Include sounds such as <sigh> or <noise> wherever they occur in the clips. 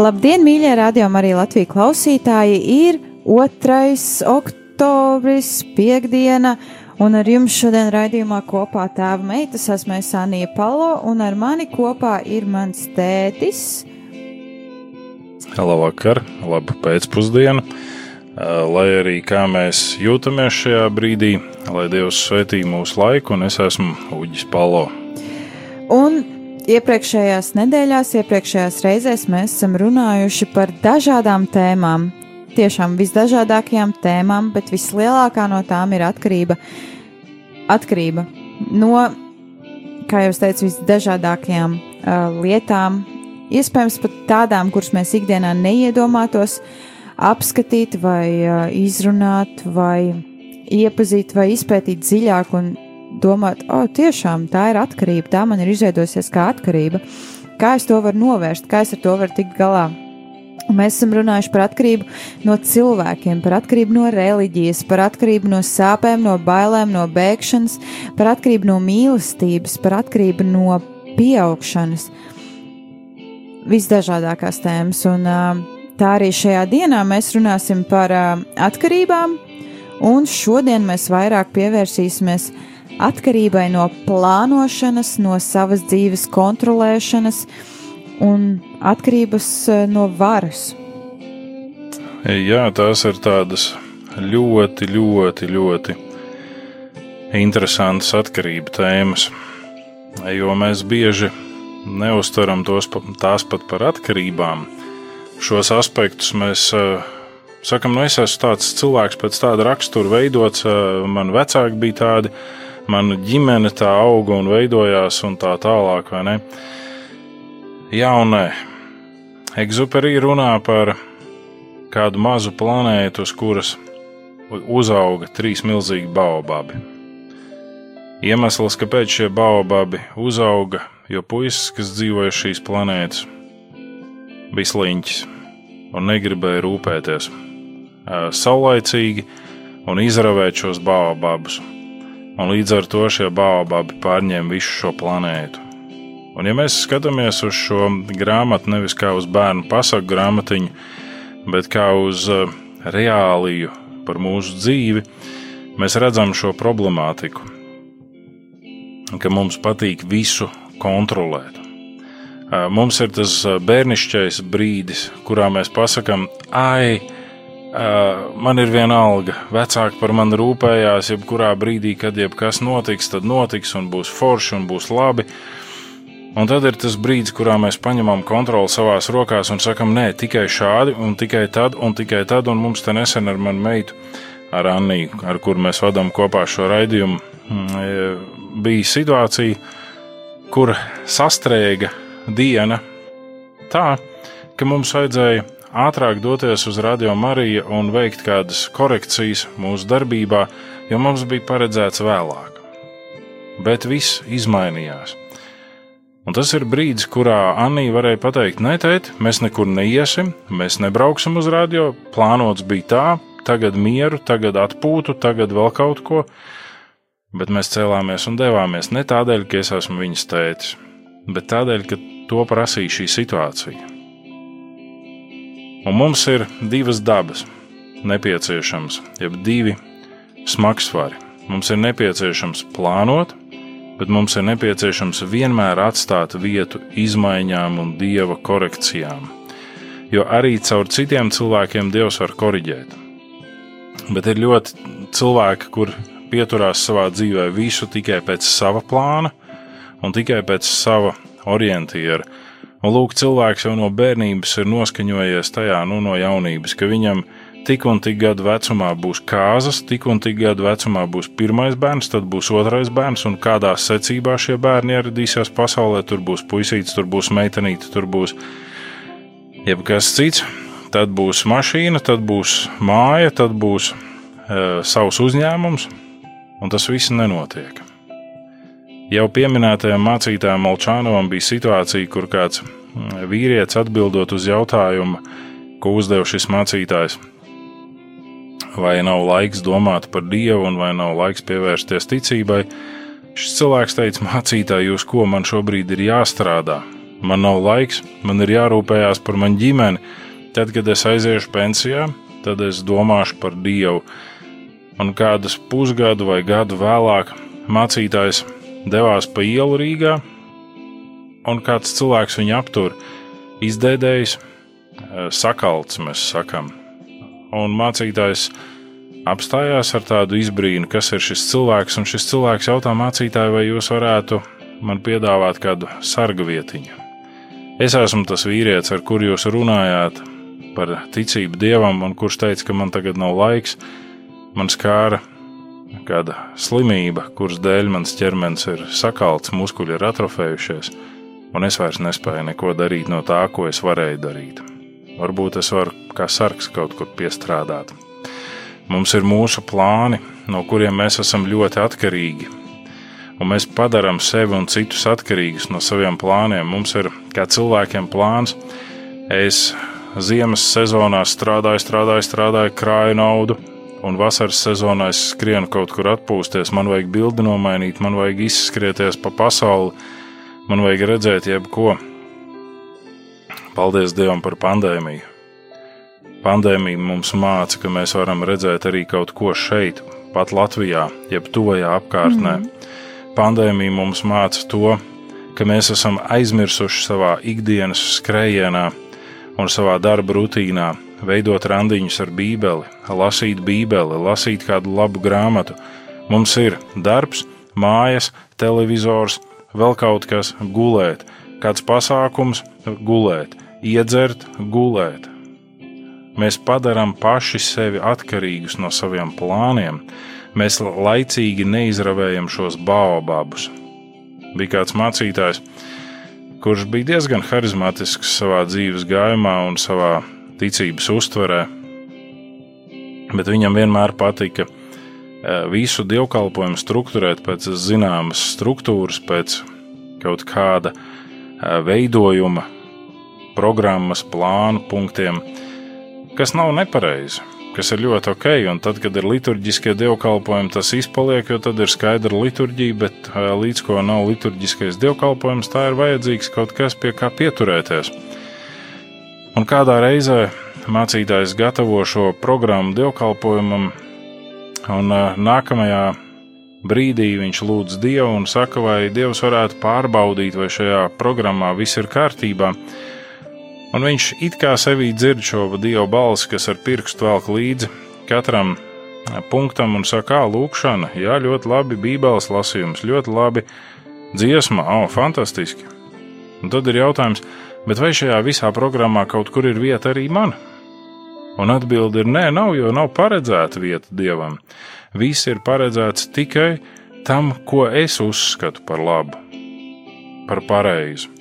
Labdien, mīļie radiokamā arī Latvijas klausītāji! Ir 2. oktobris, piekdiena, un ar jums šodien raidījumā kopā tēva meitas esmu Anija Palo, un ar mani kopā ir mans tētis. Labvakar, labu pēcpusdienu! Lai arī kā mēs jūtamies šajā brīdī, lai Dievs svētī mūsu laiku, un es esmu Uģis Palo. Un Iepriekšējās nedēļās, iepriekšējās reizēs mēs esam runājuši par dažādām tēmām, tiešām visdažādākajām tēmām, bet vislielākā no tām ir atkarība, atkarība no, kā jau teicu, visdažādākajām uh, lietām, iespējams pat tādām, kuras mēs ikdienā neiedomātos apskatīt vai uh, izrunāt vai iepazīt vai izpētīt dziļāk un domāt, o, oh, tiešām tā ir atkarība, tā man ir izveidojusies kā atkarība. Kā es to varu novērst, kā es ar to varu tikt galā? Mēs esam runājuši par atkarību no cilvēkiem, par atkarību no reliģijas, par atkarību no sāpēm, no bailēm, no bēgšanas, par atkarību no mīlestības, par atkarību no pieaugšanas. Visdažādākās tēmas, un tā arī šajā dienā mēs runāsim par atkarībām, un šodien mēs vairāk pievērsīsimies atkarībai no plānošanas, no savas dzīves kontrolēšanas un atkarības eh, no varas. Jā, tās ir tādas ļoti, ļoti, ļoti interesantas atkarību tēmas, jo mēs bieži neuztveram tos, tās pat par atkarībām. Šos aspektus mēs uh, sakam, nu es esmu tāds cilvēks pēc tāda rakstura veidots, uh, man vecāki bija tādi, uh, mana ģimene tā auga un veidojās, un tā tālāk, vai ne? Jā, un nē. Egzuperī runā par kādu mazu planētu, uz kuras uzauga trīs milzīgi baobabi. Iemesls, kāpēc šie baobabi uzauga, jo puisis, kas dzīvoja šīs planētas, bija sliņķis un negribēja rūpēties saulaicīgi un izravēt šos baobabus un līdz ar to šie baobabi pārņēma visu šo planētu. Un, ja mēs skatāmies uz šo grāmatu nevis kā uz bērnu pasaku grāmatiņu, bet kā uz uh, reāliju par mūsu dzīvi, mēs redzam šo problemātiku, ka mums patīk visu kontrolēt. Uh, mums ir tas uh, bērnišķais brīdis, kurā mēs pasakām, ai, Uh, man ir viena alga. Vecāki par mani rūpējās, jebkurā brīdī, kad jebkas notiks, tad notiks un būs forši un būs labi. Un tad ir tas brīdis, kurā mēs paņemam kontroli savās rokās un sakam, nē, tikai šādi, un tikai tad, un tikai tad, un mums te nesen ar manu meitu, ar Anniju, ar kuru mēs vadām kopā šo raidījumu, mm, e, bija situācija, kur sastrēga diena tā, ka mums vajadzēja ātrāk doties uz Radio Mariju un veikt kādas korekcijas mūsu darbībā, jo mums bija paredzēts vēlāk. Bet viss izmainījās. Un tas ir brīdis, kurā Anija varēja pateikt, nē, tēt, mēs nekur neiesim, mēs nebrauksim uz radio. Plānots bija tā, tagad mieru, tagad atpūtu, tagad vēl kaut ko. Bet mēs cēlāmies un devāmies ne tādēļ, ka es esmu viņas tētis, bet tādēļ, ka to prasīja šī situācija. Un mums ir divas dabas nepieciešams, jeb divi smagsvari. Mums ir nepieciešams plānot, bet mums ir nepieciešams vienmēr atstāt vietu izmaiņām un dieva korekcijām. Jo arī caur citiem cilvēkiem Dievs var korrigēt. Bet ir ļoti cilvēki, kur pieturās savā dzīvē visu tikai pēc sava plāna un tikai pēc sava orientiera Un lūk, cilvēks jau no bērnības ir noskaņojies tajā, nu, no jaunības, ka viņam tik un tik gadu vecumā būs kāzas, tik un tik gadu vecumā būs pirmais bērns, tad būs otrais bērns, un kādā secībā šie bērni ieradīsies pasaulē. Tur būs puisīts, tur būs meitenīte, tur būs jebkas cits. Tad būs mašīna, tad būs māja, tad būs e, savs uzņēmums, un tas viss nenotiek. Jau pieminētajam mācītājam Molčānovam bija situācija, kur kāds vīrietis atbildot uz jautājumu, ko uzdeva šis mācītājs, vai nav laiks domāt par Dievu un vai nav laiks pievērsties ticībai, šis cilvēks teica, mācītāji, jūs ko man šobrīd ir jāstrādā? Man nav laiks, man ir jārūpējās par manu ģimeni. Tad, kad es aiziešu pensijā, tad es domāšu par Dievu. Un kādus pusgadu vai gadu vēlāk mācītājs devās pa ielu Rīgā, un kāds cilvēks viņu aptur, izdēdējis, eh, sakalts, mēs sakām. Un mācītājs apstājās ar tādu izbrīnu, kas ir šis cilvēks, un šis cilvēks jautā mācītāju, vai jūs varētu man piedāvāt kādu sargu vietiņu. Es esmu tas vīrietis, ar kuru jūs runājāt par ticību dievam, un kurš teica, ka man tagad nav laiks, man skāra kāda slimība, kuras dēļ mans ķermenis ir sakalts, muskuļi ir atrofējušies, un es vairs nespēju neko darīt no tā, ko es varēju darīt. Varbūt es varu kā sargs kaut kur piestrādāt. Mums ir mūsu plāni, no kuriem mēs esam ļoti atkarīgi, un mēs padarām sevi un citus atkarīgus no saviem plāniem. Mums ir kā cilvēkiem plāns. Es ziemas sezonā strādāju, strādāju, strādāju, krāju naudu, un vasaras sezonā es skrienu kaut kur atpūsties, man vajag bildi nomainīt, man vajag izskrieties pa pasauli, man vajag redzēt jebko. Paldies Dievam par pandēmiju. Pandēmija mums māca, ka mēs varam redzēt arī kaut ko šeit, pat Latvijā, jeb tuvajā apkārtnē. Mm. Pandēmija mums māca to, ka mēs esam aizmirsuši savā ikdienas skrējienā un savā darba rutīnā veidot randiņus ar Bībeli, lasīt Bībeli, lasīt kādu labu grāmatu. Mums ir darbs, mājas, televizors, vēl kaut kas gulēt, kāds pasākums gulēt, iedzert, gulēt. Mēs padarām paši sevi atkarīgus no saviem plāniem. Mēs laicīgi neizravējam šos baobabus. Bija kāds mācītājs, kurš bija diezgan harizmātisks savā dzīves gājumā un savā ticības uztverē, bet viņam vienmēr patika e, visu dievkalpojumu struktūrēt pēc zināmas struktūras, pēc kaut kāda e, veidojuma, programmas, plānu punktiem, kas nav nepareizi, kas ir ļoti ok. Un tad, kad ir liturģiskie dievkalpojumi, tas izpaliek, jo tad ir skaidra liturģija, bet e, līdz ko nav liturģiskais dievkalpojums, tā ir vajadzīgs kaut kas, pie kā pieturēties. Un kādā reizē mācītājs gatavo šo programmu dievkalpojumam, un nākamajā brīdī viņš lūdz Dievu un saka, vai Dievs varētu pārbaudīt, vai šajā programmā viss ir kārtībā. Un viņš it kā sevī dzird šo dievu balsi, kas ar pirkstu velk līdzi katram punktam un saka, lūkšana, jā, ļoti labi, bībeles lasījums, ļoti labi, dziesma, oh, fantastiski. Un tad ir jautājums, Bet vai šajā visā programmā kaut kur ir vieta arī man? Un atbilde ir nē, nav, jo nav paredzēta vieta dievam. Viss ir paredzēts tikai tam, ko es uzskatu par labu, par pareizu.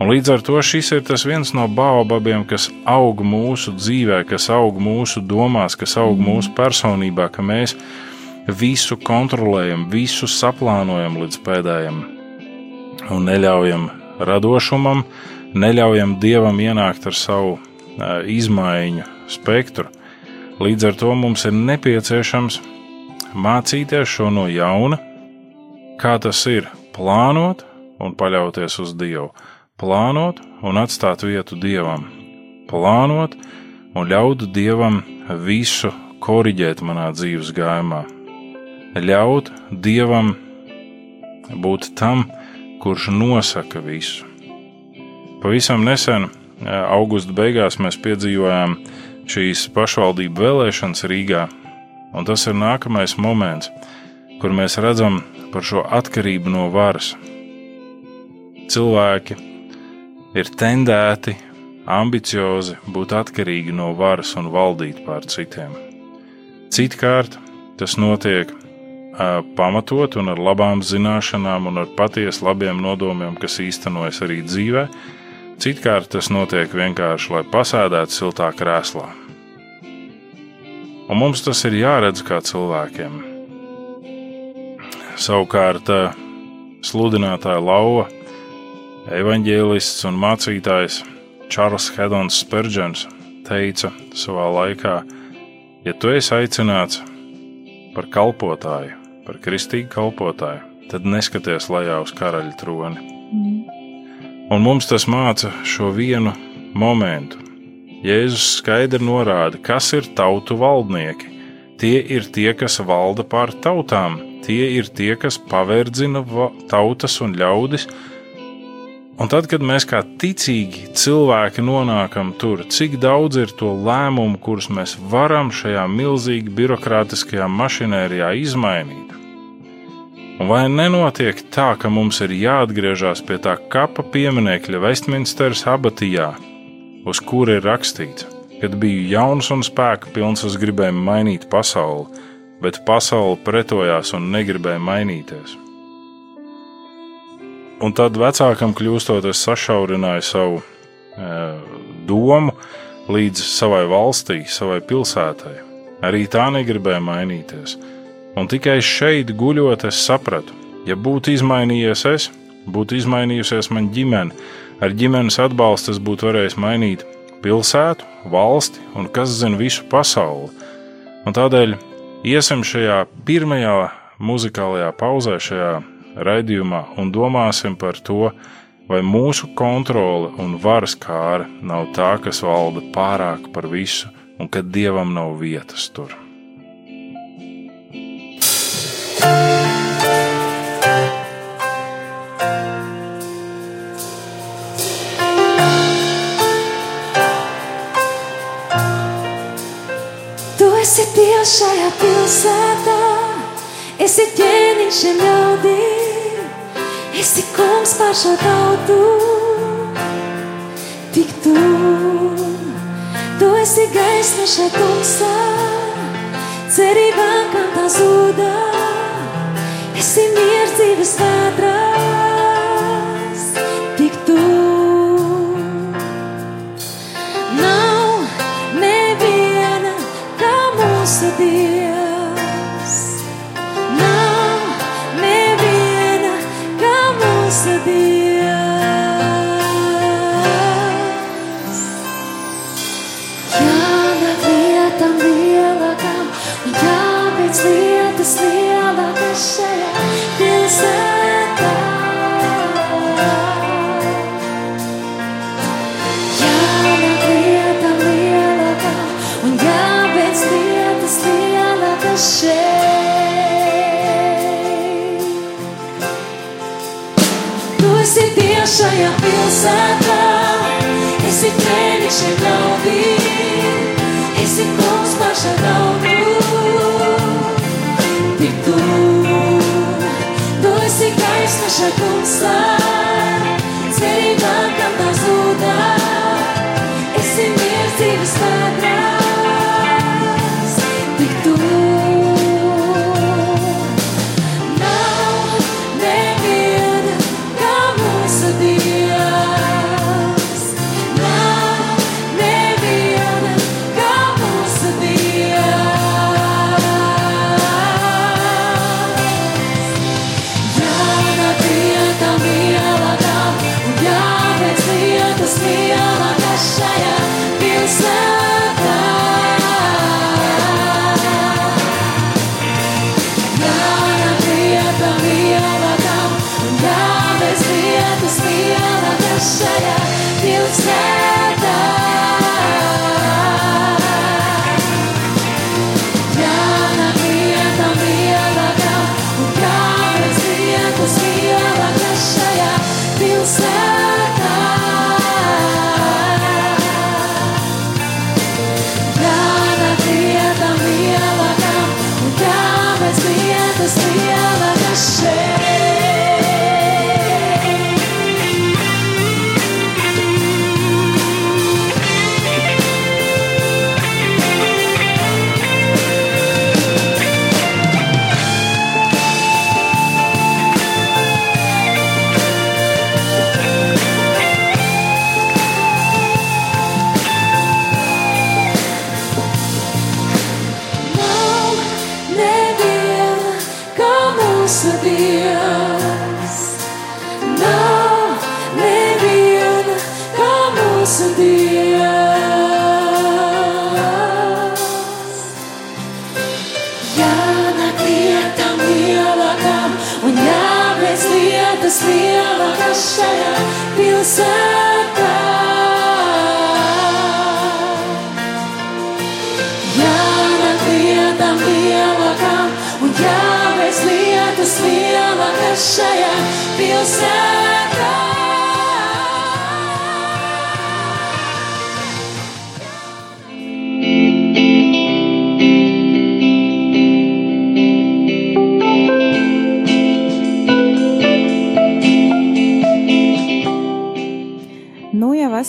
Un līdz ar to šis ir tas viens no baobabiem, kas aug mūsu dzīvē, kas aug mūsu domās, kas aug mūsu personībā, ka mēs visu kontrolējam, visu saplānojam līdz pēdējiem un neļaujam radošumam, neļaujam dievam ienākt ar savu izmaiņu spektru. Līdz ar to mums ir nepieciešams mācīties šo no jauna, kā tas ir plānot un paļauties uz Dievu, plānot un atstāt vietu Dievam, plānot un ļaut Dievam visu korrigēt manā dzīves gājumā, ļaut Dievam būt tam, kurš nosaka visu. Pavisam nesen, augusta beigās, mēs piedzīvojām šīs pašvaldību vēlēšanas Rīgā, un tas ir nākamais moments, kur mēs redzam par šo atkarību no varas. Cilvēki ir tendēti, ambiciozi, būt atkarīgi no varas un valdīt pār citiem. Citkārt tas notiek uh, pamatot un ar labām zināšanām un ar patiesi labiem nodomiem, kas īstenojas arī dzīvē. Citkārt tas notiek vienkārši, lai pasēdētu siltā krēslā. Un mums tas ir jāredz kā cilvēkiem. Savukārt, sludinātāja lauva, evanģēlists un mācītājs Čārls Hedons Spurgeons teica savā laikā, ja tu esi aicināts par kalpotāju, par kristīgu kalpotāju, tad neskaties lejā uz karaļa troni. Mm. Un mums tas māca šo vienu momentu. Jēzus skaidri norāda, kas ir tautu valdnieki. Tie ir tie, kas valda pār tautām, tie ir tie, kas paverdzina tautas un ļaudis. Un tad, kad mēs kā ticīgi cilvēki nonākam tur, cik daudz ir to lēmumu, kurus mēs varam šajā milzīgi birokrātiskajā mašinērijā izmainīt? Vai nenotiek tā, ka mums ir jāatgriežas pie tā kapa pieminiekļa Westminsteras abatijā, uz kura ir rakstīts, kad biju jauns un spēka pilns, es gribēju mainīt pasauli, bet pasaule pretojās un negribēja mainīties. Un tad vecākam kļūstot, es sašaurināju savu e, domu līdz savai valstī, savai pilsētai. Arī tā negribēja mainīties. Un tikai šeit guļot, es sapratu, ja būtu izmainījies es, būtu izmainījusies man ģimene, ar ģimenes atbalstu es būtu varējis mainīt pilsētu, valsti un kas zina visu pasauli. Un tādēļ iesim šajā pirmajā muzikālajā pauzē, šajā raidījumā, un domāsim par to, vai mūsu kontrole un varas kāra nav tā, kas valda pārāk par visu, un ka dievam nav vietas tur. Esi Dievs šajā pilsētā, esi ķēniņš šiem ļaudīm, esi kungs pār šo tautu. Tik tu, tu esi gaisma šai tumsā, cerībā, kā tā zūdā, esi miers dzīves vētrās. Tik tu. mūsu Dievs. Nav neviena kā mūsu Dievs. Jānāk vietam lielākam jāveic lietas lielākas šajā say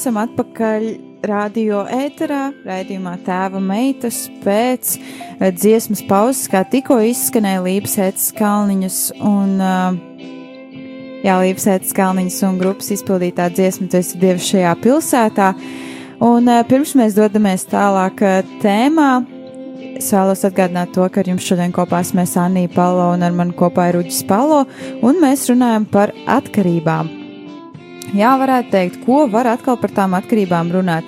esam atpakaļ radio ēterā, raidījumā Tēva meitas pēc eh, dziesmas pauzes, kā tikko izskanēja Lībsētas Kalniņus un, uh, jā, Lībsētas Kalniņus un grupas izpildītā dziesma, tu esi Dievs šajā pilsētā. Un uh, pirms mēs dodamies tālāk uh, tēmā, es vēlos atgādināt to, ka ar jums šodien kopā esmu Anija Palo un ar mani kopā ir Uģis Palo, un mēs runājam par atkarībām. Jā, varētu teikt, ko var atkal par tām atkarībām runāt.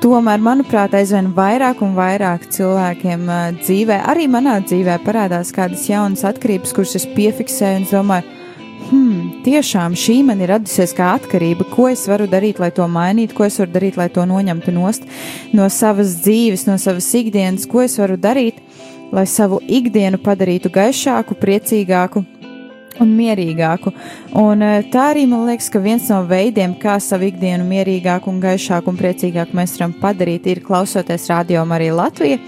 Tomēr, manuprāt, aizvien vairāk un vairāk cilvēkiem uh, dzīvē, arī manā dzīvē, parādās kādas jaunas atkarības, kuras es piefiksēju un domāju, hmm, tiešām šī man ir radusies kā atkarība. Ko es varu darīt, lai to mainītu, ko es varu darīt, lai to noņemtu nost no savas dzīves, no savas ikdienas, ko es varu darīt, lai savu ikdienu padarītu gaišāku, priecīgāku un mierīgāku. Un eh, tā arī man liekas, ka viens no veidiem, kā savu ikdienu mierīgāku un gaišāku un priecīgāku mēs varam padarīt, ir klausoties radio arī Latvija.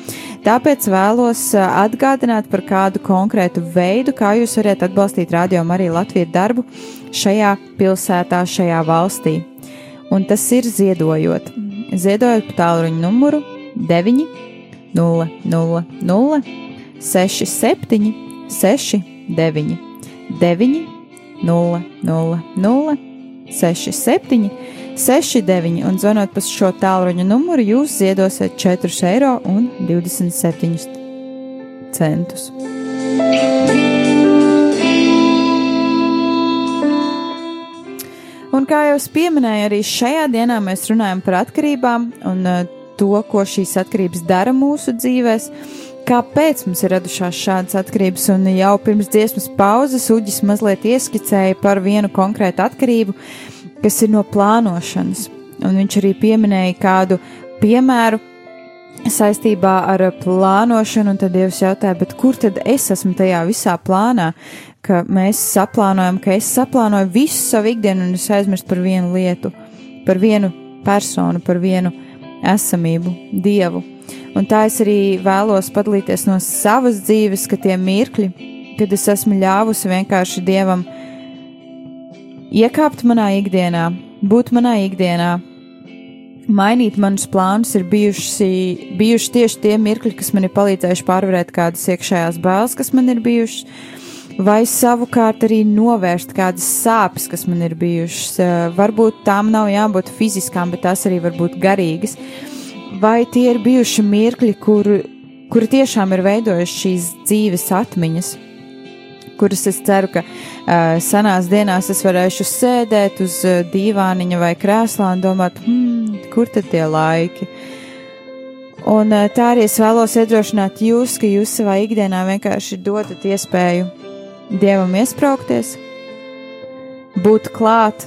Tāpēc vēlos eh, atgādināt par kādu konkrētu veidu, kā jūs varat atbalstīt radio arī Latvijas darbu šajā pilsētā, šajā valstī. Un tas ir ziedojot. Ziedojot pa tālruņa numuru 9 0 0 0 6 7 6 9 9, 0, 0, 0, 6, 7, 6, 9 un zvanot pa šo tālruņa numuru, jūs ziedosiet 4 eiro un 27 centus. Un kā jau es pieminēju, arī šajā dienā mēs runājam par atkarībām un uh, to, ko šīs atkarības dara mūsu dzīvēm kāpēc mums ir radušās šādas atkarības, un jau pirms dziesmas pauzes Uģis mazliet ieskicēja par vienu konkrētu atkarību, kas ir no plānošanas, un viņš arī pieminēja kādu piemēru saistībā ar plānošanu, un tad Dievs jautāja, bet kur tad es esmu tajā visā plānā, ka mēs saplānojam, ka es saplānoju visu savu ikdienu un es aizmirstu par vienu lietu, par vienu personu, par vienu esamību, Dievu. Un tā es arī vēlos padalīties no savas dzīves, ka tie mirkļi, kad es esmu ļāvusi vienkārši dievam iekāpt manā ikdienā, būt manā ikdienā, mainīt manus plānus, ir bijuši, bijuši tieši tie mirkļi, kas man ir palīdzējuši pārvarēt kādas iekšējās bailes, kas man ir bijušas, vai savukārt arī novērst kādas sāpes, kas man ir bijušas. Varbūt tām nav jābūt fiziskām, bet tās arī var būt garīgas vai tie ir bijuši mirkļi, kur, kuri tiešām ir veidojuši šīs dzīves atmiņas, kuras es ceru, ka uh, senās dienās es varēšu sēdēt uz uh, dīvāniņa vai krēslā un domāt, hmm, kur tad tie laiki? Un uh, tā arī es vēlos iedrošināt jūs, ka jūs savā ikdienā vienkārši dodat iespēju Dievam iesprāgties, būt klāt.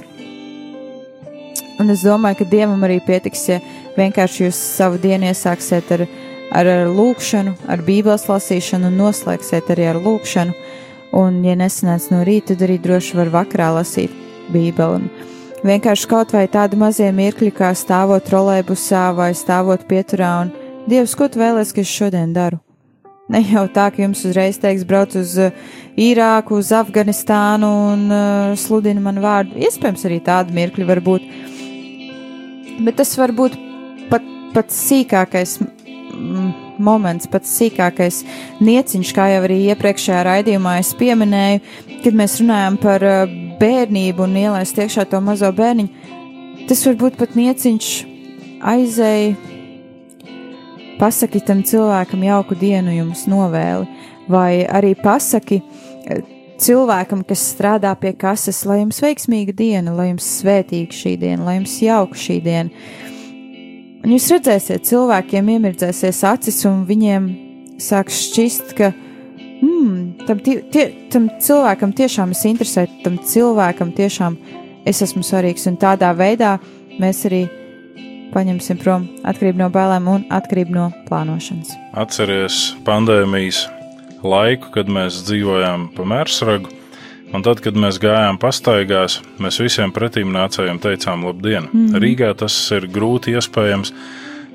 Un es domāju, ka Dievam arī pietiks, ja vienkārši jūs savu dienu iesāksiet ar, ar, ar lūkšanu, ar bībeles lasīšanu un noslēgsiet arī ar lūkšanu. Un, ja nesanāc no rīta, tad arī droši var vakarā lasīt bībeli. Vienkārši kaut vai tādi mazie mirkļi, kā stāvot trolēbusā vai stāvot pieturā un Dievs, ko tu vēlēsies, ka es šodien daru? Ne jau tā, ka jums uzreiz teiks, brauc uz uh, Irāku, uz Afganistānu un uh, sludina man vārdu. Iespējams, arī tādi mirkļi var būt. Bet tas var būt pats sīkākais moments, pats sīkākais nieciņš, kā jau arī iepriekšējā raidījumā es pieminēju, kad mēs runājam par uh, bērnību un ielaist iekšā to mazo bērniņu. Tas var būt pat nieciņš aizēja, pasaki tam cilvēkam jauku dienu jums novēli, vai arī pasaki uh, cilvēkam, kas strādā pie kases, lai jums veiksmīga diena, lai jums svētīga šī diena, lai jums jauka šī diena Un jūs redzēsiet, cilvēkiem iemirdzēsies acis, un viņiem sāks šķist, ka mm, tam, tie, tie, tam cilvēkam tiešām es interesēju, tam cilvēkam tiešām es esmu svarīgs, un tādā veidā mēs arī paņemsim prom atkarību no bailēm un atkarību no plānošanas. Atceries pandēmijas laiku, kad mēs dzīvojām pa mērsragu, un tad, kad mēs gājām pastaigās, mēs visiem pretīm nācējiem teicām labdien. Mm. Rīgā tas ir grūti iespējams,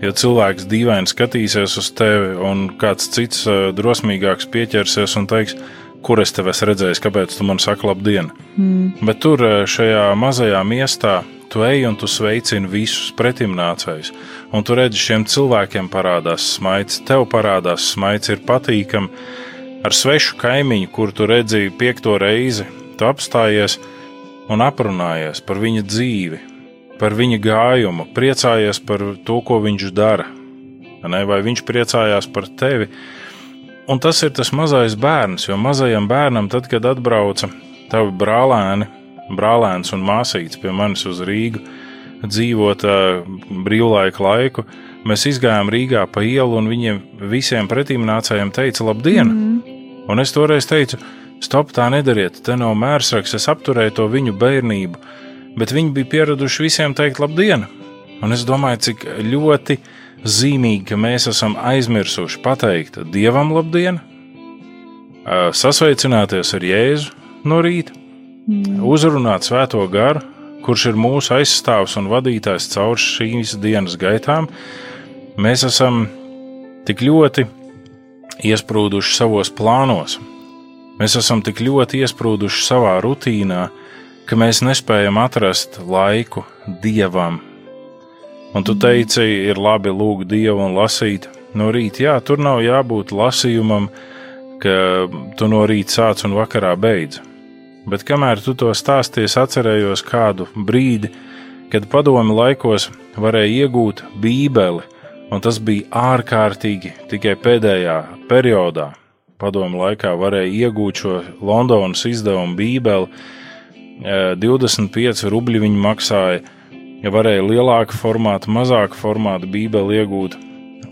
ja cilvēks dīvaini skatīsies uz tevi, un kāds cits eh, drosmīgāks pieķersies un teiks, kur es tevi esmu redzējis, kāpēc tu man saki labdien. Mm. Bet tur, eh, šajā mazajā miestā, tu ej un tu sveicini visus pretimnācējus. Un tu redzi, šiem cilvēkiem parādās smaids, tev parādās smaids, ir patīkami. Ar svešu kaimiņu, kur tu redzēji piekto reizi, tu apstājies un aprunājies par viņa dzīvi, par viņa gājumu, priecājies par to, ko viņš dara. Ne? Vai viņš priecājās par tevi? Un tas ir tas mazais bērns, jo mazajam bērnam, tad, kad atbrauca tavi brālēni, brālēns un māsīts pie manis uz Rīgu, dzīvot brīvlaika laiku. Mēs gājām Rīgā pa ielu, un viņiem visiem pretīm nācējiem teica, labdien! Mm -hmm. Un es toreiz teicu, stop, tā nedariet, te nav mērsraks, es apturēju to viņu bērnību, bet viņi bija pieraduši visiem teikt labdien! Un es domāju, cik ļoti zīmīgi, ka mēs esam aizmirsuši pateikt Dievam labdien, sasveicināties ar Jēzu no rīta mm. uzrunāt Svēto garu, kurš ir mūsu aizstāvs un vadītājs caur šīs dienas gaitām, mēs esam tik ļoti iesprūduši savos plānos. Mēs esam tik ļoti iesprūduši savā rutīnā, ka mēs nespējam atrast laiku dievam. Un tu teici, ir labi lūgt dievu un lasīt no rīta. Jā, tur nav jābūt lasījumam, ka tu no rīta sāc un vakarā beidz bet kamēr tu to stāsties, atcerējos kādu brīdi, kad padomi laikos varēja iegūt Bībeli, un tas bija ārkārtīgi tikai pēdējā periodā. Padomu laikā varēja iegūt šo Londonas izdevumu Bībeli, 25 e, rubļi viņi maksāja, ja varēja lielāku formātu, mazāku formātu Bībeli iegūt,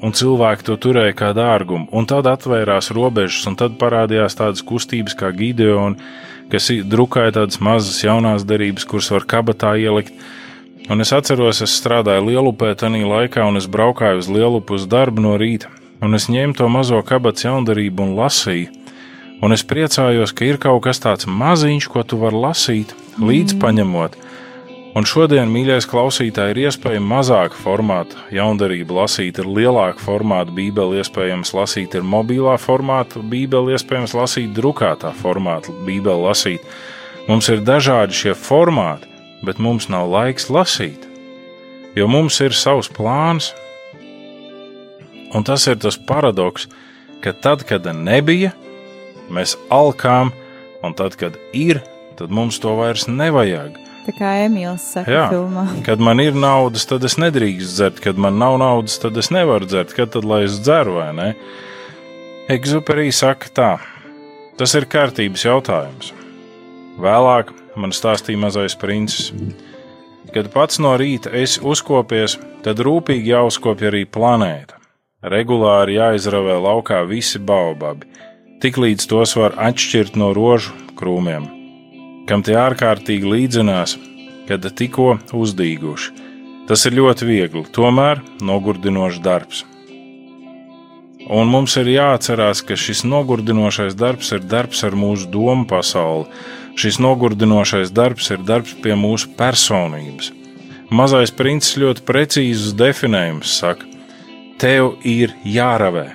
un cilvēki to turēja kā dārgumu, un tad atvērās robežas, un tad parādījās tādas kustības kā Gideona, kas drukāja tādas mazas jaunās derības, kuras var kabatā ielikt. Un es atceros, es strādāju Lielupē tajā laikā, un es braukāju uz Lielupu uz darbu no rīta, un es ņēmu to mazo kabatas jaundarību un lasīju. Un es priecājos, ka ir kaut kas tāds maziņš, ko tu vari lasīt, līdz paņemot. Mm Un šodien, mīļais klausītāj, ir iespējams mazāka formāta jaundarība lasīt, ir lielāka formāta bībeli, iespējams lasīt, ir mobilā formāta bībeli, iespējams lasīt, drukātā formāta bībeli lasīt. Mums ir dažādi šie formāti, bet mums nav laiks lasīt, jo mums ir savs plāns. Un tas ir tas paradoks, ka tad, kad nebija, mēs alkām, un tad, kad ir, tad mums to vairs nevajag. Tā kā Emīls saka, Jā, filmā. <laughs> Kad man ir naudas, tad es nedrīkstu dzert, kad man nav naudas, tad es nevaru dzert. Kad tad lai es dzeru vai ne? Egzuperī saka tā, tas ir kārtības jautājums. Vēlāk man stāstīja mazais princis. Kad pats no rīta esi uzkopies, tad rūpīgi jāuzkopja arī planēta. Regulāri jāizravē laukā visi baubabi, tiklīdz tos var atšķirt no rožu krūmiem kam tie ārkārtīgi līdzinās, kad tikko uzdīguši. Tas ir ļoti viegli, tomēr nogurdinošs darbs. Un mums ir jāatcerās, ka šis nogurdinošais darbs ir darbs ar mūsu domu pasauli. Šis nogurdinošais darbs ir darbs pie mūsu personības. Mazais princis ļoti precīzus definējumus saka: Tev ir jāravē.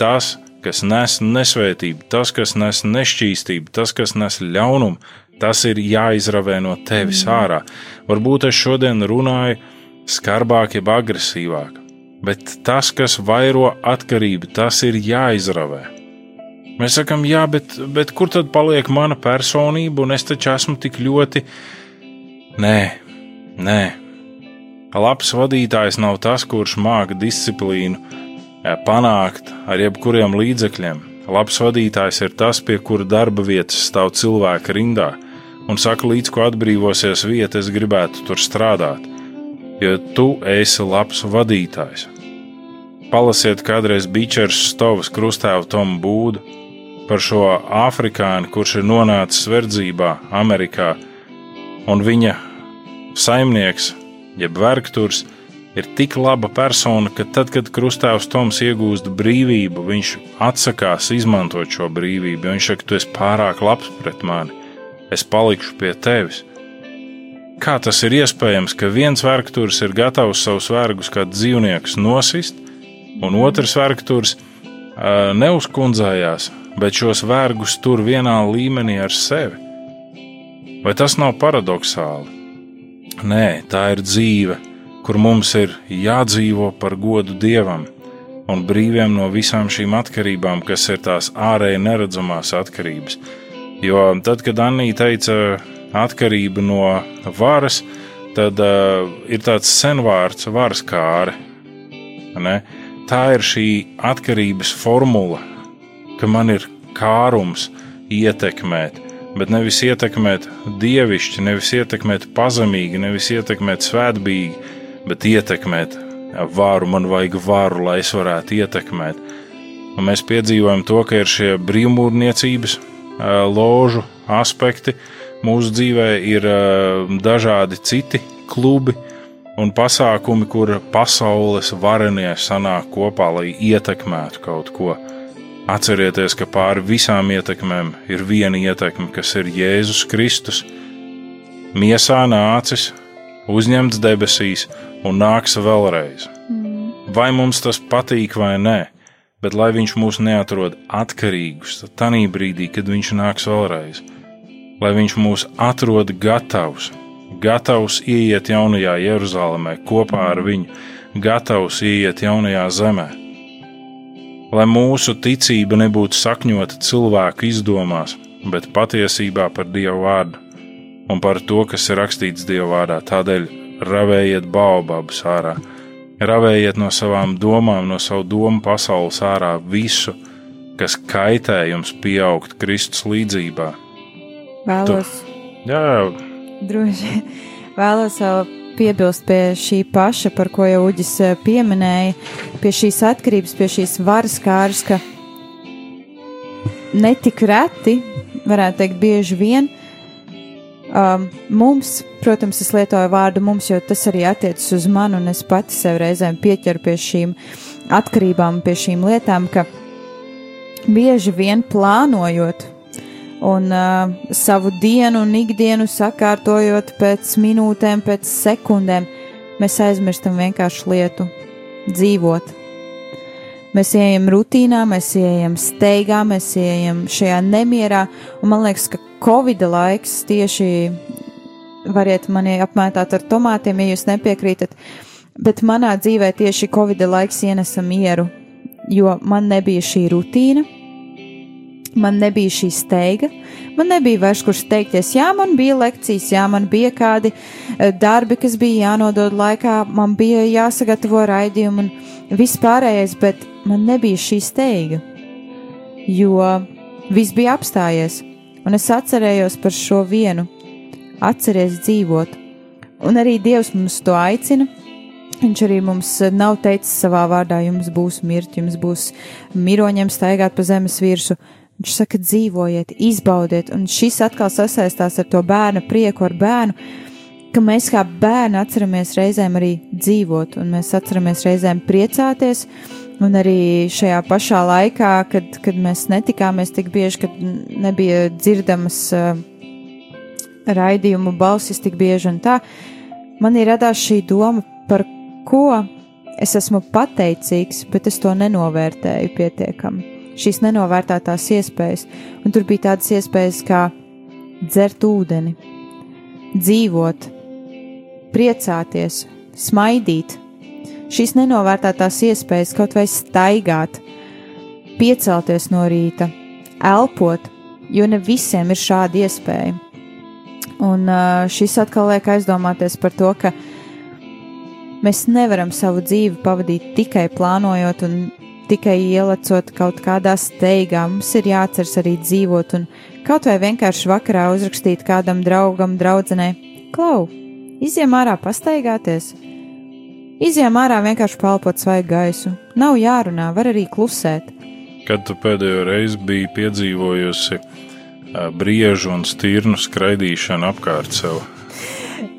Tas, kas nes nesvētību, tas, kas nes nešķīstību, tas, kas nes ļaunumu, tas ir jāizravē no tevis mm. ārā. Varbūt es šodien runāju skarbāk, jeb agresīvāk, bet tas, kas vairo atkarību, tas ir jāizravē. Mēs sakām, jā, bet, bet kur tad paliek mana personība, un es taču esmu tik ļoti. Nē, nē. Labs vadītājs nav tas, kurš māca disciplīnu panākt ar jebkuriem līdzekļiem. Labs vadītājs ir tas, pie kura darba vietas stāv cilvēka rindā un saka, līdz ko atbrīvosies vieta, es gribētu tur strādāt. jo tu esi labs vadītājs. Palasiet kādreiz Bičers Stovas krustēvu Tomu Būdu par šo afrikāni, kurš ir nonācis verdzībā Amerikā, un viņa saimnieks, jeb vergturs, ir tik laba persona, ka tad, kad krustāvs Toms iegūst brīvību, viņš atsakās izmantot šo brīvību. Viņš saka, tu esi pārāk labs pret mani, es palikšu pie tevis. Kā tas ir iespējams, ka viens vergturs ir gatavs savus vergus kā dzīvniekus nosist, un otrs vergturs uh, neuzkundzējās, bet šos vergus tur vienā līmenī ar sevi? Vai tas nav paradoxāli? Nē, tā ir dzīve kur mums ir jādzīvo par godu Dievam un brīviem no visām šīm atkarībām, kas ir tās ārēji neredzamās atkarības. Jo tad, kad Anija teica atkarība no varas, tad uh, ir tāds senvārds varas kāre. Ne? Tā ir šī atkarības formula, ka man ir kārums ietekmēt, bet nevis ietekmēt dievišķi, nevis ietekmēt pazemīgi, nevis ietekmēt svētbīgi, bet ietekmēt vāru. Man vajag vāru, lai es varētu ietekmēt. Un mēs piedzīvojam to, ka ir šie brīvmūrniecības ložu aspekti. Mūsu dzīvē ir dažādi citi klubi un pasākumi, kur pasaules varenie sanāk kopā, lai ietekmētu kaut ko. Atcerieties, ka pāri visām ietekmēm ir viena ietekme, kas ir Jēzus Kristus. Miesā nācis, uzņemts debesīs un nāks vēlreiz. Mm. Vai mums tas patīk vai nē, bet lai viņš mūs neatrod atkarīgus, tad tajā brīdī, kad viņš nāks vēlreiz, lai viņš mūs atrod gatavus, gatavus ieiet jaunajā Jeruzalemē kopā ar viņu, gatavus ieiet jaunajā zemē. Lai mūsu ticība nebūtu sakņota cilvēku izdomās, bet patiesībā par Dievu vārdu un par to, kas ir rakstīts Dieva vārdā. Tādēļ ravējiet baobabus ārā, ravējiet no savām domām, no savu domu pasaules ārā visu, kas kaitē jums pieaugt Kristus līdzībā. Vēlos, tu, jā, droši, vēlos vēl piebilst pie šī paša, par ko jau Uģis eh, pieminēja, pie šīs atkarības, pie šīs varas kāras, ka netik reti, varētu teikt, bieži vien Um, mums, protams, es lietoju vārdu mums, jo tas arī attiecas uz mani, un es pati sev reizēm pieķeru pie šīm atkarībām, pie šīm lietām, ka bieži vien plānojot un uh, savu dienu un ikdienu sakārtojot pēc minūtēm, pēc sekundēm, mēs aizmirstam vienkārši lietu dzīvot. Mēs ejam rutīnā, mēs ejam steigā, mēs ejam šajā nemierā, un man liekas, ka Covid laiks tieši variet mani apmētāt ar tomātiem, ja jūs nepiekrītat, bet manā dzīvē tieši Covid laiks ienesa mieru, jo man nebija šī rutīna, man nebija šī steiga, man nebija vairs kur steigties. Jā, man bija lekcijas, jā, man bija kādi eh, darbi, kas bija jānodod laikā, man bija jāsagatavo raidījumi un viss pārējais, bet man nebija šī steiga, jo viss bija apstājies un es atcerējos par šo vienu - atceries dzīvot. Un arī Dievs mums to aicina. Viņš arī mums nav teicis savā vārdā, jums būs mirt, jums būs miroņiem staigāt pa zemes virsmu. Viņš saka, dzīvojiet, izbaudiet, un šis atkal sasaistās ar to bērna prieku, ar bērnu, ka mēs kā bērni atceramies reizēm arī dzīvot, un mēs atceramies reizēm priecāties, Un arī šajā pašā laikā, kad, kad mēs netikāmies tik bieži, kad nebija dzirdamas uh, raidījumu balsis tik bieži un tā, man ir radās šī doma, par ko es esmu pateicīgs, bet es to nenovērtēju pietiekami. Šīs nenovērtētās iespējas, un tur bija tādas iespējas kā dzert ūdeni, dzīvot, priecāties, smaidīt, šīs nenovērtētās iespējas kaut vai staigāt, piecelties no rīta, elpot, jo ne visiem ir šāda iespēja. Un šis atkal liek aizdomāties par to, ka mēs nevaram savu dzīvi pavadīt tikai plānojot un tikai ielecot kaut kādā steigā. Mums ir jāatceras arī dzīvot un kaut vai vienkārši vakarā uzrakstīt kādam draugam, draudzenei, klau, iziem ārā pastaigāties, Izjām ārā vienkārši palpot svaigu gaisu. Nav jārunā, var arī klusēt. Kad tu pēdējo reizi biji piedzīvojusi briežu un stirnu skraidīšanu apkārt sev?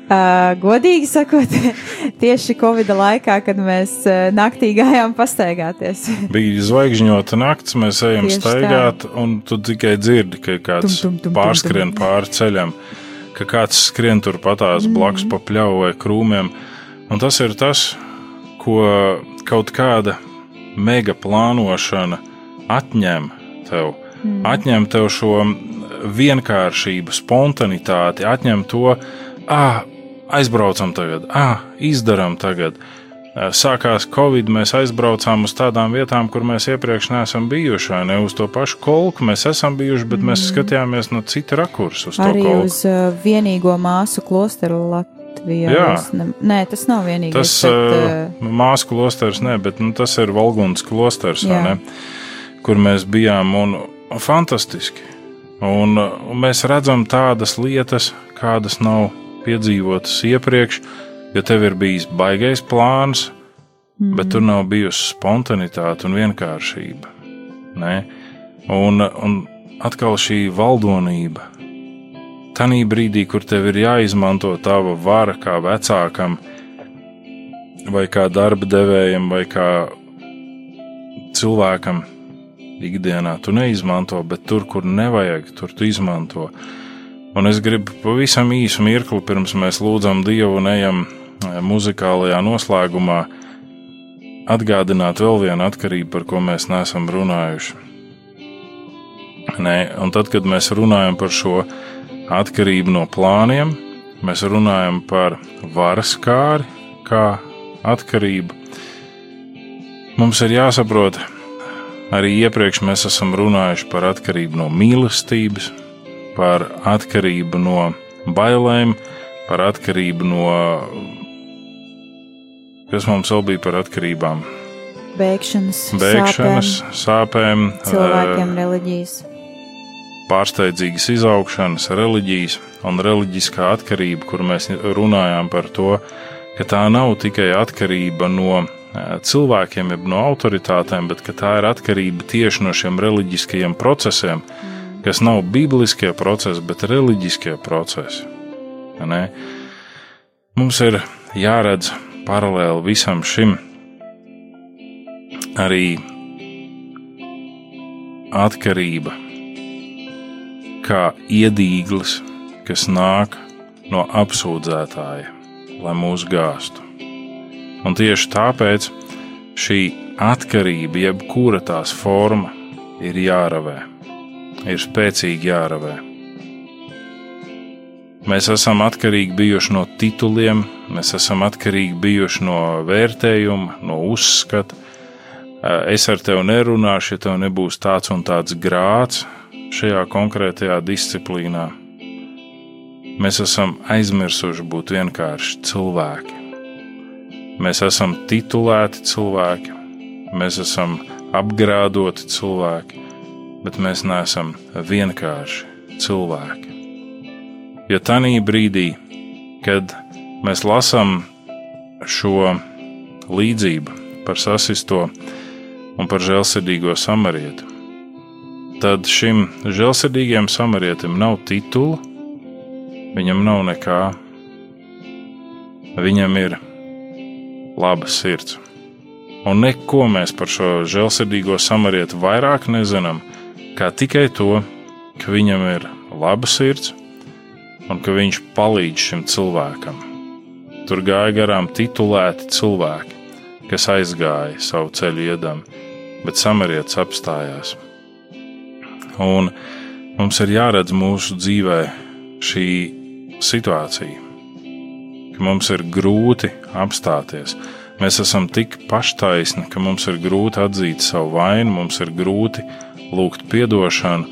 Uh, godīgi sakot, <laughs> tieši Covid laikā, kad mēs uh, naktī gājām pastaigāties. <laughs> Bija zvaigžņota naktis, mēs ejam Tieši staigāt, un tu tikai dzirdi, ka kāds Tum, tum, tum, pārskrien pāri ceļam, ka kāds skrien tur patās Mm. blakus pa pļauju vai krūmiem. Un tas ir tas, ko kaut kāda mega plānošana atņem tev. Mm. Atņem tev šo vienkāršību, spontanitāti, atņem to, ah, aizbraucam tagad, ah, izdarām tagad. Eh, Sākās Covid, mēs aizbraucām uz tādām vietām, kur mēs iepriekš neesam bijuši. vai Ne uz to pašu kolku mēs esam bijuši, bet mēs skatījāmies no cita rakursa uz to Mm. Arī kolku. uz uh, vienīgo māsu klosteru Latvijā. Jā. Ne, nē, tas nav vienīgais. Tas bet, uh, māsu klosters, ne, bet nu, tas ir Valgundas klosters, vai Jā. ne, kur mēs bijām. Un, fantastiski. Un, un mēs redzam tādas lietas, kādas nav piedzīvotas iepriekš, jo tev ir bijis baigais plāns, mm. bet tur nav bijusi spontanitāte un vienkāršība. Ne? Un, un atkal šī valdonība. Tanī brīdī, kur tev ir jāizmanto tava vara kā vecākam, vai kā darba devējam, vai kā cilvēkam ikdienā, tu neizmanto, bet tur, kur nevajag, tur tu izmanto. Un es gribu pavisam īsu mirkli, pirms mēs lūdzam Dievu un ejam eh, muzikālajā noslēgumā, atgādināt vēl vienu atkarību, par ko mēs neesam runājuši. Nē, un tad, kad mēs runājam par šo atkarību no plāniem, mēs runājam par varas kāri, kā atkarību. Mums ir jāsaprot, arī iepriekš mēs esam runājuši par atkarību no mīlestības, par atkarību no bailēm, par atkarību no. Kas mums vēl bija par atkarībām? Bēgšanas, Bēgšanas, sāpēm, sāpēm, cilvēkiem, eh, reliģijas. pārsteidzīgas izaugšanas, reliģijas un reliģiskā atkarība, kur mēs runājām par to, ka tā nav tikai atkarība no eh, cilvēkiem, jeb no autoritātēm, bet tā ir atkarība tieši no šiem reliģiskajiem procesiem, kas nav bibliskie procesi, bet reliģiskie procesi. Ne? Mums ir jāredz paralēli visam šim arī atkarība, kā iedīglis, kas nāk no apsūdzētāja, lai mūs gāstu. Un tieši tāpēc šī atkarība, jebkura tās forma, ir jāravē, ir spēcīgi jāravē. Mēs esam atkarīgi bijuši no tituliem, mēs esam atkarīgi bijuši no vērtējuma, no uzskata. Es ar tevi nerunāšu, ja tev nebūs tāds un tāds grāts šajā konkrētajā disciplīnā. Mēs esam aizmirsuši būt vienkārši cilvēki. Mēs esam titulēti cilvēki, mēs esam apgrādoti cilvēki, bet mēs neesam vienkārši cilvēki. Jo tajā brīdī, kad mēs lasām šo līdzību par sasisto un par žēlsirdīgo samarietu, tad šim žēlsirdīgajam samarietim nav titula, viņam nav nekā. Viņam ir laba sirds. Un neko mēs par šo žēlsirdīgo samarietu vairāk nezinām, kā tikai to, ka viņam ir laba sirds un ka viņš palīdz šim cilvēkam. Tur gāja garām titulēti cilvēki, kas aizgāja savu ceļu iedam, bet samarietis apstājās. Un mums ir jāredz mūsu dzīvē šī situācija, ka mums ir grūti apstāties. Mēs esam tik paštaisni, ka mums ir grūti atzīt savu vainu, mums ir grūti lūgt atdošanu,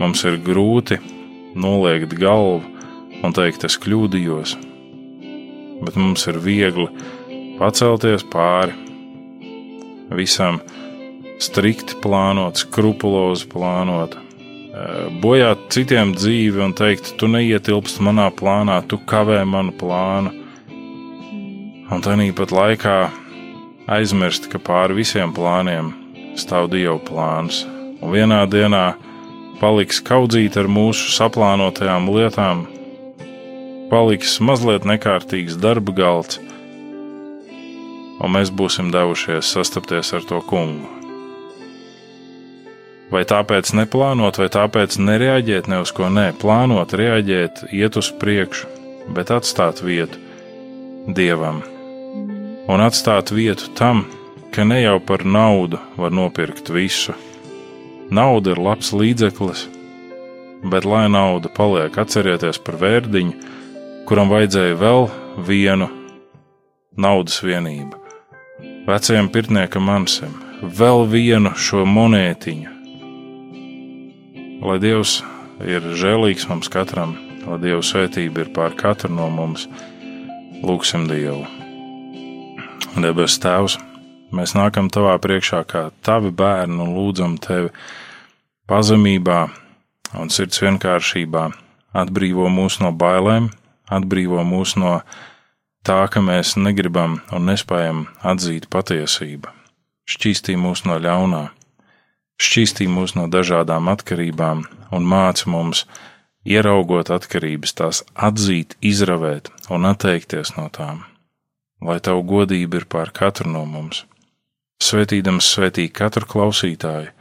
mums ir grūti noliekt galvu un teikt, es kļūdījos. Bet mums ir viegli pacelties pāri visam strikti plānot, skrupulozi plānot, bojāt citiem dzīvi un teikt, tu neietilpst manā plānā, tu kavē manu plānu. un tāpat laikā aizmirst, ka pāri visiem plāniem stāv Dieva plāns, un vienā dienā paliks kaudzīt ar mūsu saplānotajām lietām, paliks mazliet nekārtīgs darba galds, un mēs būsim devušies sastapties ar to kungu. Vai tāpēc neplānot, vai tāpēc nereaģēt ne uz ko nē, plānot, reaģēt, iet uz priekšu, bet atstāt vietu dievam un atstāt vietu tam, ka ne jau par naudu var nopirkt visu. Nauda ir labs līdzeklis, bet lai nauda paliek, atcerieties par vērdiņu, kuram vajadzēja vēl vienu naudas vienību. Vecajam pirtniekam Mansim, vēl vienu šo monētiņu. Lai Dievs ir žēlīgs mums katram, lai Dieva svētība ir pār katru no mums, lūgsim Dievu. Debes Tēvs, mēs nākam Tavā priekšā kā Tavi bērni un lūdzam Tevi pazemībā un sirds vienkāršībā. Atbrīvo mūs no bailēm, atbrīvo mūs no tā, ka mēs negribam un nespējam atzīt patiesību. Šķīstī mūs no ļaunā, šķīstī mūs no dažādām atkarībām un māci mums, ieraugot atkarības, tās atzīt, izravēt un atteikties no tām lai tavu godība ir pār katru no mums. Svētīdams svētī katru klausītāju,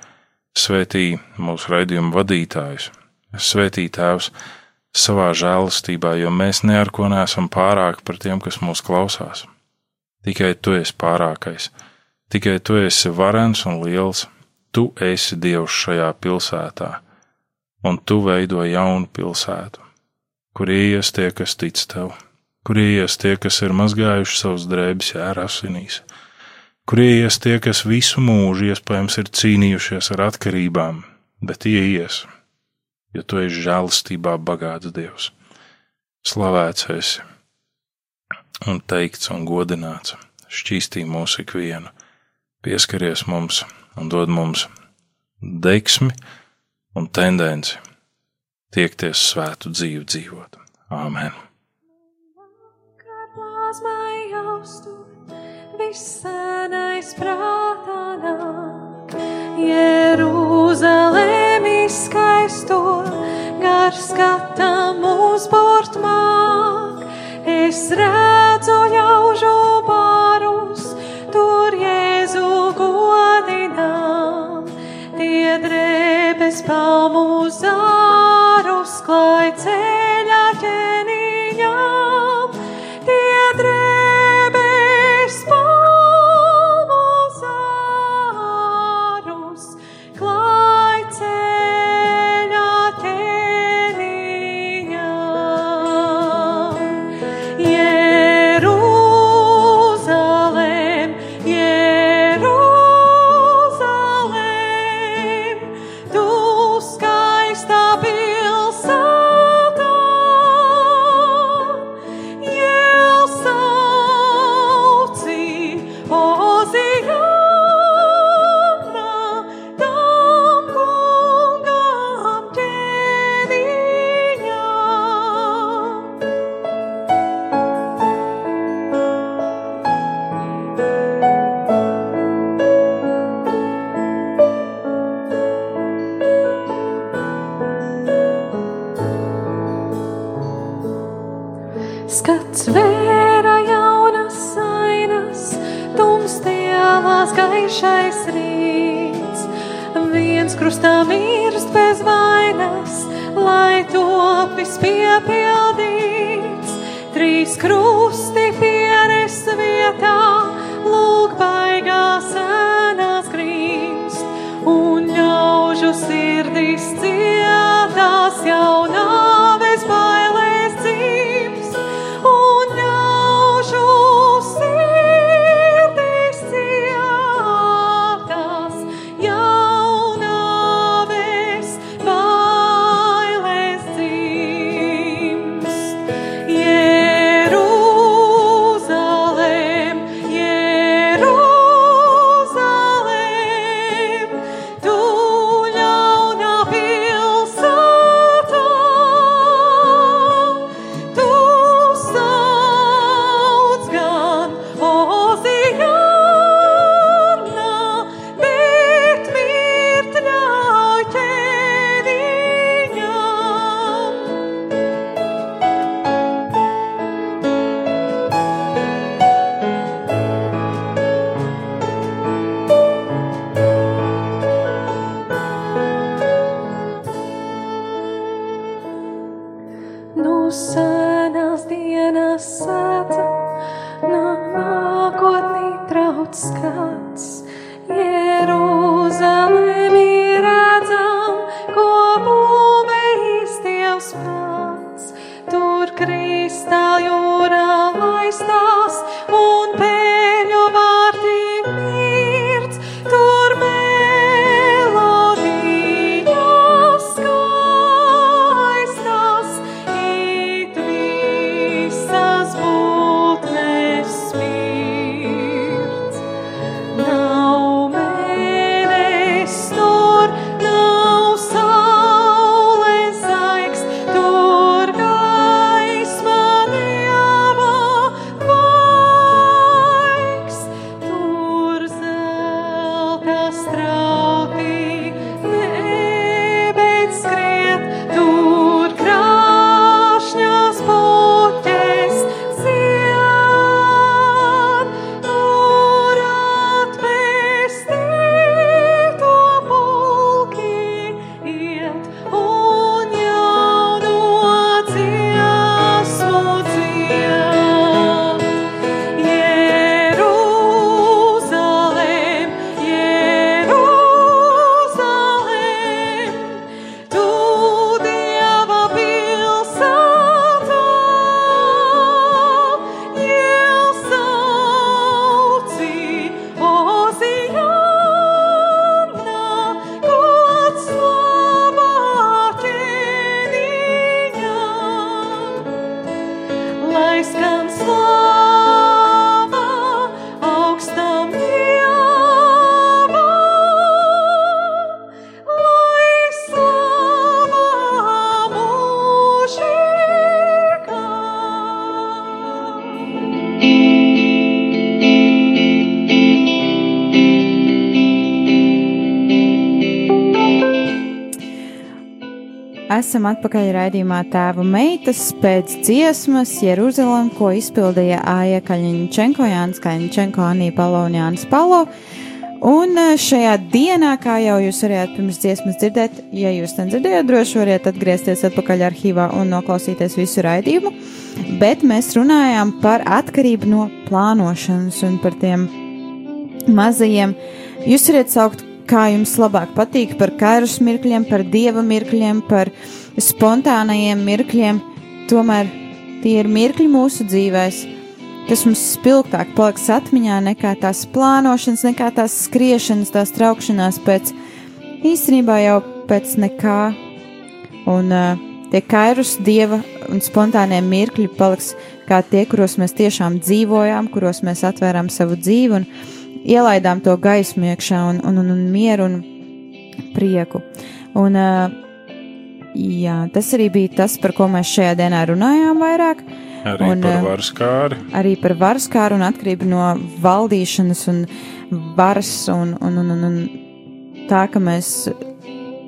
svētī mūsu raidījumu vadītājus, svētī tēvs savā žēlastībā, jo mēs ne ar ko neesam pārāki par tiem, kas mūs klausās. Tikai tu esi pārākais, tikai tu esi varens un liels, tu esi Dievs šajā pilsētā, un tu veido jaunu pilsētu, kur ies tie, kas tic tev. Kur ies tie, kas ir mazgājuši savus drēbes jēra asinīs, kur ies tie, kas visu mūžu iespējams ir cīnījušies ar atkarībām, bet ieies, jo tu esi žēlastībā bagāts Dievs. Slavēts esi un teikts un godināts, šķīstī mūsu ikvienu, pieskaries mums un dod mums deksmi un tendenci tiekties svētu dzīvi dzīvot. Āmen! plazmai austur, visenais prātā nāk. Jeruzalem izskaisto, gar skatam mūs bort māk. Es redzu ļaužu barus, tur Jēzu godinām. Tie drēbes palmu zārus Skats vēra jaunas sainas, tumstielās gaišais rīts. Viens krustā mirst bez vainas, lai topis piepildīts. Trīs krusti pieres vietā, lūk baigās ēnās grīmst. Un ļaužu sirdis cietās jaunā senās dienās sēta, nākotnī trauc skats. Esam atpakaļ raidījumā Tēva meitas pēc dziesmas Jeruzalem, ko izpildīja Aija Kaļņčenko, Jānis Kaļņčenko, Anī Palo un Jānis Palo. Un eh, šajā dienā, kā jau jūs varējāt pirms dziesmas dzirdēt, ja jūs nedzirdējāt, droši variet atgriezties atpakaļ arhīvā un noklausīties visu raidījumu. Bet mēs runājām par atkarību no plānošanas un par tiem mazajiem. Jūs varat saukt, kā jums labāk patīk, par kairus mirkļiem, par dieva mirkļiem, par spontānajiem mirkļiem. Tomēr tie ir mirkļi mūsu dzīvēm kas mums spilgtāk paliks atmiņā nekā tās plānošanas, nekā tās skriešanas, tās traukšanās pēc īstenībā jau pēc nekā. Un uh, tie kairus dieva un spontānie mirkļi paliks kā tie, kuros mēs tiešām dzīvojām, kuros mēs atvērām savu dzīvi un ielaidām to gaismu iekšā un, un, un, un mieru un prieku. Un, jā, tas arī bija tas, par ko mēs šajā dienā runājām vairāk. Arī un, par varskāri. Arī par varskāru un atkarību no valdīšanas un varas un, un, un, un, un tā, ka mēs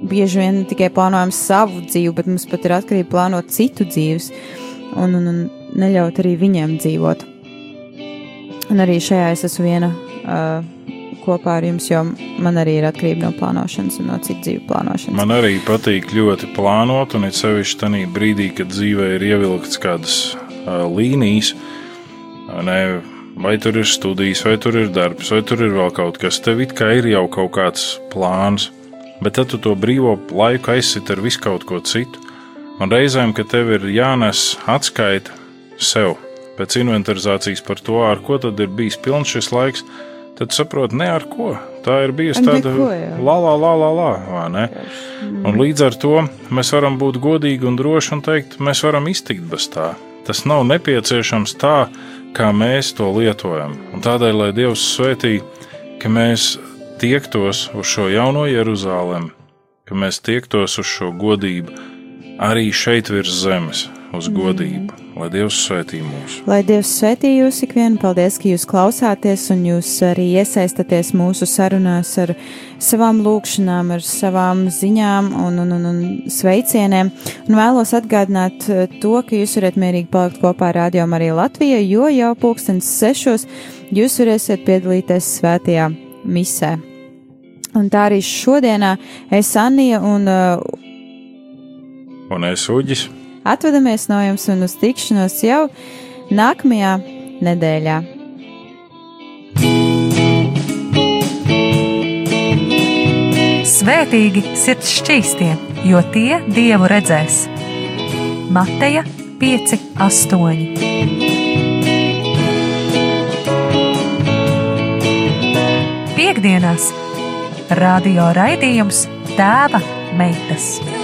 bieži vien tikai plānojam savu dzīvi, bet mums pat ir atkarība plānot citu dzīves un, un, un neļaut arī viņiem dzīvot. Un arī šajā es esmu viena uh, kopā ar jums, jo man arī ir atkarība no plānošanas un no citu dzīvu plānošanas. Man arī patīk ļoti plānot, un it sevišķi tajā brīdī, kad dzīvē ir ievilkts kādas līnijas. Ne, vai tur ir studijas, vai tur ir darbs, vai tur ir vēl kaut kas. Tev it kā ir jau kaut kāds plāns, bet tad tu to brīvo laiku aizsit ar visu kaut ko citu. Un reizēm, kad tev ir jānes atskaita sev pēc inventarizācijas par to, ar ko tad ir bijis pilns šis laiks, tad saproti, ne ar ko. Tā ir bijusi tāda la, la, la, la, la, vai ne? Un līdz ar to mēs varam būt godīgi un droši un teikt, mēs varam iztikt bez tā. Tas nav nepieciešams tā, kā mēs to lietojam. Un tādēļ, lai Dievs svētī, ka mēs tiektos uz šo jauno Jeruzalem, ka mēs tiektos uz šo godību arī šeit virs zemes, uz godību. Lai Dievs svētī mūs. Lai Dievs svētī jūs ikvienu. Paldies, ka jūs klausāties un jūs arī iesaistaties mūsu sarunās ar savām lūkšanām, ar savām ziņām un, un, un, un sveicieniem. Un vēlos atgādināt eh, to, ka jūs varat mierīgi palikt kopā ar Radio Mariju Latviju, jo jau pulkstens sešos jūs varēsiet piedalīties svētajā misē. Un tā arī šodienā es Anija un. Uh, un es Uģis Atvedamies no jums un uz tikšanos jau nākamajā nedēļā. Svētīgi sirds šķīstie, jo tie dievu redzēs. Mateja 5, 8. Piektdienās radio raidījums Tēva meitas.